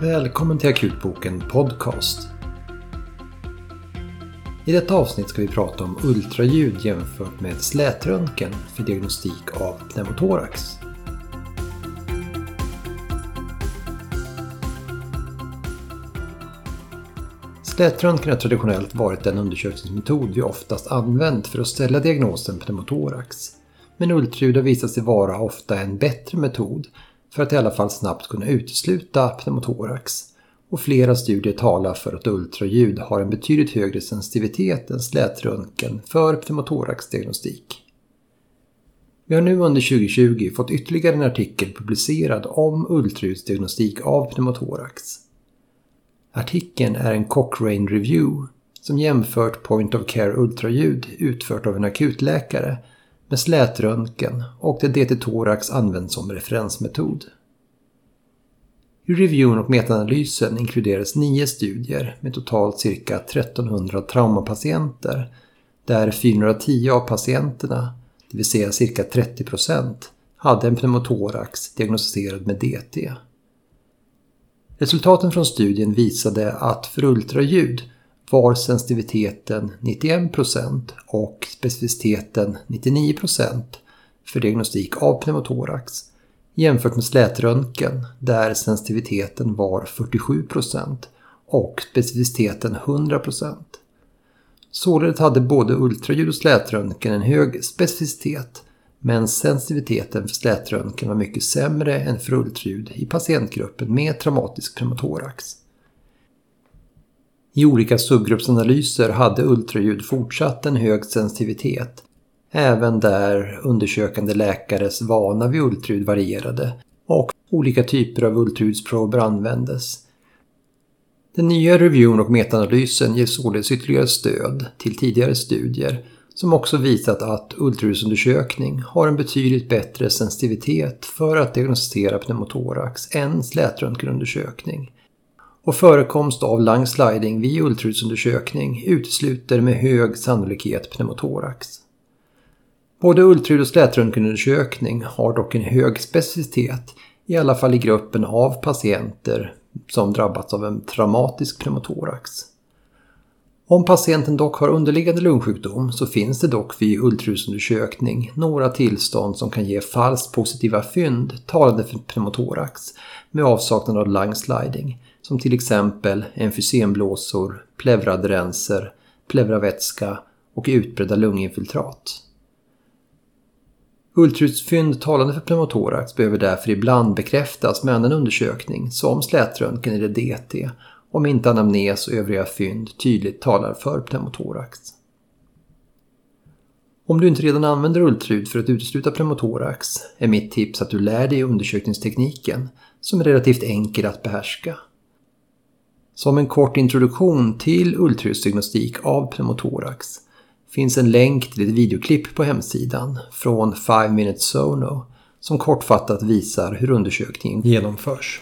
Välkommen till Akutboken Podcast. I detta avsnitt ska vi prata om ultraljud jämfört med slätröntgen för diagnostik av pneumotorax. Slätröntgen har traditionellt varit den undersökningsmetod vi oftast använt för att ställa diagnosen pneumotorax. Men ultraljud har visat sig vara ofta en bättre metod för att i alla fall snabbt kunna utesluta pneumotorax. Och flera studier talar för att ultraljud har en betydligt högre sensitivitet än slätröntgen för pneumotoraxdiagnostik. Vi har nu under 2020 fått ytterligare en artikel publicerad om ultraljudsdiagnostik av pneumotorax. Artikeln är en Cochrane Review som jämfört point of care ultraljud utfört av en akutläkare med slätröntgen och där DT-thorax används som referensmetod. I reviewen och metaanalysen inkluderades nio studier med totalt cirka 1300 traumapatienter där 410 av patienterna, det vill säga cirka 30 procent, hade en pneumotorax diagnostiserad med DT. Resultaten från studien visade att för ultraljud var sensitiviteten 91% och specificiteten 99% för diagnostik av pneumotorax jämfört med slätröntgen där sensitiviteten var 47% och specificiteten 100%. Således hade både ultraljud och slätröntgen en hög specificitet men sensitiviteten för slätröntgen var mycket sämre än för ultraljud i patientgruppen med traumatisk pneumotorax. I olika subgruppsanalyser hade ultraljud fortsatt en hög sensitivitet, även där undersökande läkares vana vid ultraljud varierade och olika typer av ultraljudsprober användes. Den nya reviewen och metaanalysen ger således ytterligare stöd till tidigare studier som också visat att ultraljudsundersökning har en betydligt bättre sensitivitet för att diagnostisera pneumotorax än slätröntgenundersökning och förekomst av lung sliding vid ultraljudsundersökning utesluter med hög sannolikhet pneumotorax. Både ultraljud och slätröntgenundersökning har dock en hög specificitet, i alla fall i gruppen av patienter som drabbats av en traumatisk pneumotorax. Om patienten dock har underliggande lungsjukdom så finns det dock vid ultraljudsundersökning några tillstånd som kan ge falskt positiva fynd talande för pneumotorax med avsaknad av lung sliding som till exempel emfysemblåsor, pleuradrenser, pleuravätska och utbredda lunginfiltrat. Ultraljudsfynd talande för pneumotorax behöver därför ibland bekräftas med annan undersökning som slätröntgen eller DT om inte anamnes och övriga fynd tydligt talar för pneumotorax. Om du inte redan använder ultraljud för att utesluta pneumotorax är mitt tips att du lär dig undersökningstekniken som är relativt enkel att behärska. Som en kort introduktion till ultraljudsdiagnostik av pneumotorax finns en länk till ett videoklipp på hemsidan från 5 Minutes Sono som kortfattat visar hur undersökningen genomförs.